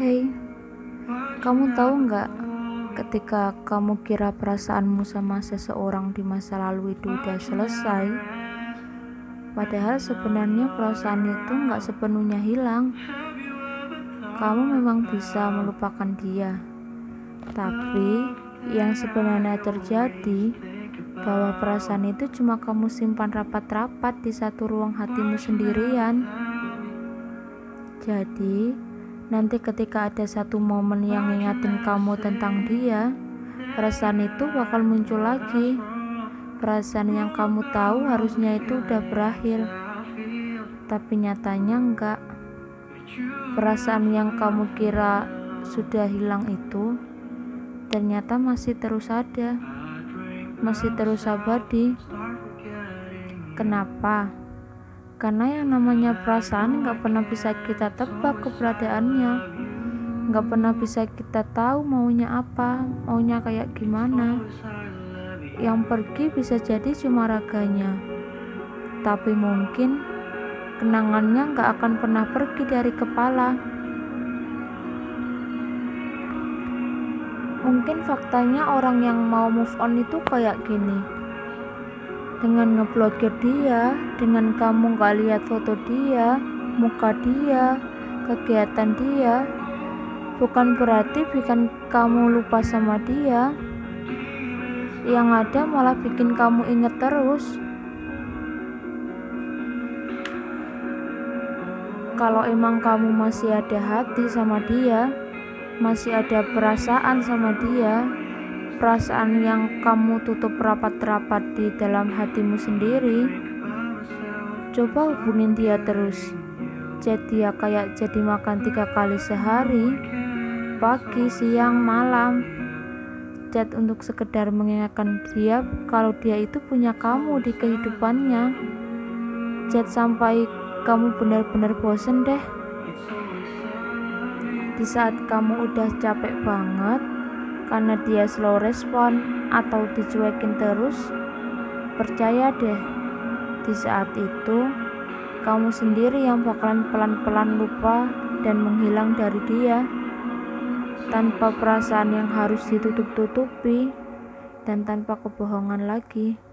Hei, kamu tahu nggak ketika kamu kira perasaanmu sama seseorang di masa lalu itu udah selesai, padahal sebenarnya perasaan itu nggak sepenuhnya hilang. Kamu memang bisa melupakan dia, tapi yang sebenarnya terjadi bahwa perasaan itu cuma kamu simpan rapat-rapat di satu ruang hatimu sendirian. Jadi, nanti ketika ada satu momen yang ngingatin kamu tentang dia, perasaan itu bakal muncul lagi. Perasaan yang kamu tahu harusnya itu udah berakhir, tapi nyatanya enggak. Perasaan yang kamu kira sudah hilang itu ternyata masih terus ada, masih terus abadi. Kenapa? Karena yang namanya perasaan nggak pernah bisa kita tebak keberadaannya, nggak pernah bisa kita tahu maunya apa, maunya kayak gimana. Yang pergi bisa jadi cuma raganya, tapi mungkin kenangannya nggak akan pernah pergi dari kepala. Mungkin faktanya orang yang mau move on itu kayak gini dengan ngeblokir dia, dengan kamu gak lihat foto dia, muka dia, kegiatan dia, bukan berarti bikin kamu lupa sama dia. Yang ada malah bikin kamu inget terus. Kalau emang kamu masih ada hati sama dia, masih ada perasaan sama dia, perasaan yang kamu tutup rapat-rapat di dalam hatimu sendiri, coba hubungin dia terus. Chat dia kayak jadi makan tiga kali sehari, pagi, siang, malam. Chat untuk sekedar mengingatkan dia kalau dia itu punya kamu di kehidupannya. Chat sampai kamu benar-benar bosen deh. Di saat kamu udah capek banget, karena dia slow respon atau dicuekin terus, percaya deh, di saat itu kamu sendiri yang bakalan pelan-pelan lupa dan menghilang dari dia tanpa perasaan yang harus ditutup-tutupi dan tanpa kebohongan lagi.